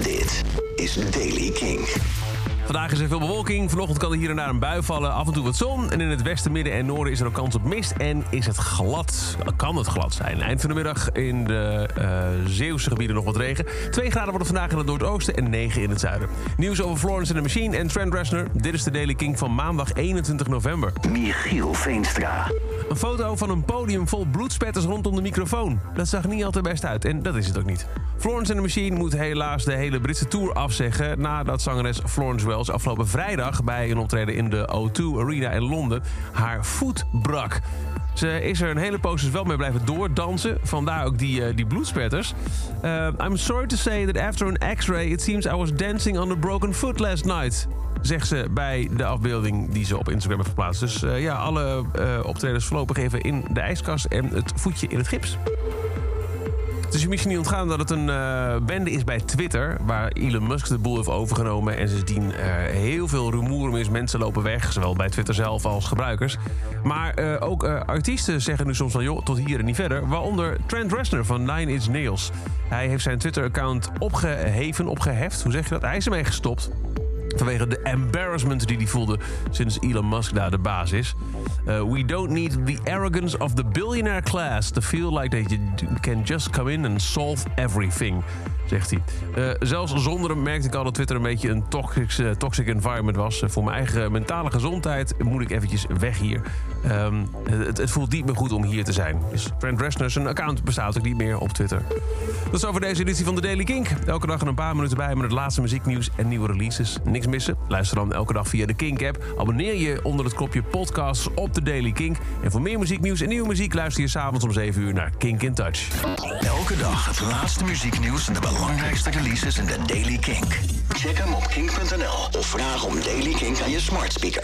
Dit is Daily King. Vandaag is er veel bewolking. Vanochtend kan er hier en daar een bui vallen. Af en toe wat zon. En in het westen, midden en noorden is er ook kans op mist. En is het glad. Kan het glad zijn. Eind van de middag in de uh, Zeeuwse gebieden nog wat regen. 2 graden wordt het vandaag in het noordoosten en 9 in het zuiden. Nieuws over Florence and the Machine en Trent Reznor. Dit is de Daily King van maandag 21 november. Michiel Veenstra. Een foto van een podium vol bloedspetters rondom de microfoon. Dat zag niet altijd best uit en dat is het ook niet. Florence and the Machine moet helaas de hele Britse tour afzeggen... nadat zangeres Florence Wells afgelopen vrijdag... bij een optreden in de O2 Arena in Londen haar voet brak. Ze is er een hele poos dus wel mee blijven doordansen. Vandaar ook die, uh, die bloedspetters. Uh, I'm sorry to say that after an x-ray... it seems I was dancing on a broken foot last night zegt ze bij de afbeelding die ze op Instagram heeft geplaatst. Dus uh, ja, alle optredens voorlopig even in de ijskast en het voetje in het gips. Het is je misschien niet ontgaan dat het een uh, bende is bij Twitter... waar Elon Musk de boel heeft overgenomen... en sindsdien uh, heel veel rumoer om is. Mensen lopen weg, zowel bij Twitter zelf als gebruikers. Maar uh, ook artiesten zeggen nu soms van... joh, tot hier en niet verder. Waaronder Trent Reznor van Nine Inch Nails. Hij heeft zijn Twitter-account opgeheven, opgeheft. Hoe zeg je dat? Hij is ermee gestopt. Vanwege de embarrassment die hij voelde sinds Elon Musk daar de baas is. Uh, we don't need the arrogance of the billionaire class to feel like they can just come in and solve everything, zegt hij. Uh, zelfs zonder hem merkte ik al dat Twitter een beetje een toxic, uh, toxic environment was. voor mijn eigen mentale gezondheid moet ik eventjes weg hier. Um, het, het, voelt niet meer goed om hier te zijn. Dus Trent Reznor, zijn account bestaat ook niet meer op Twitter. Dat is over deze editie van de Daily Kink. Elke dag een paar minuten bij met het laatste muzieknieuws en nieuwe releases. Missen? Luister dan elke dag via de Kink-app. Abonneer je onder het kopje podcasts op de Daily Kink. En voor meer muzieknieuws en nieuwe muziek luister je s'avonds om 7 uur naar Kink in Touch. Elke dag het laatste muzieknieuws en de belangrijkste releases in de Daily Kink. Check hem op kink.nl of vraag om Daily Kink aan je smart speaker.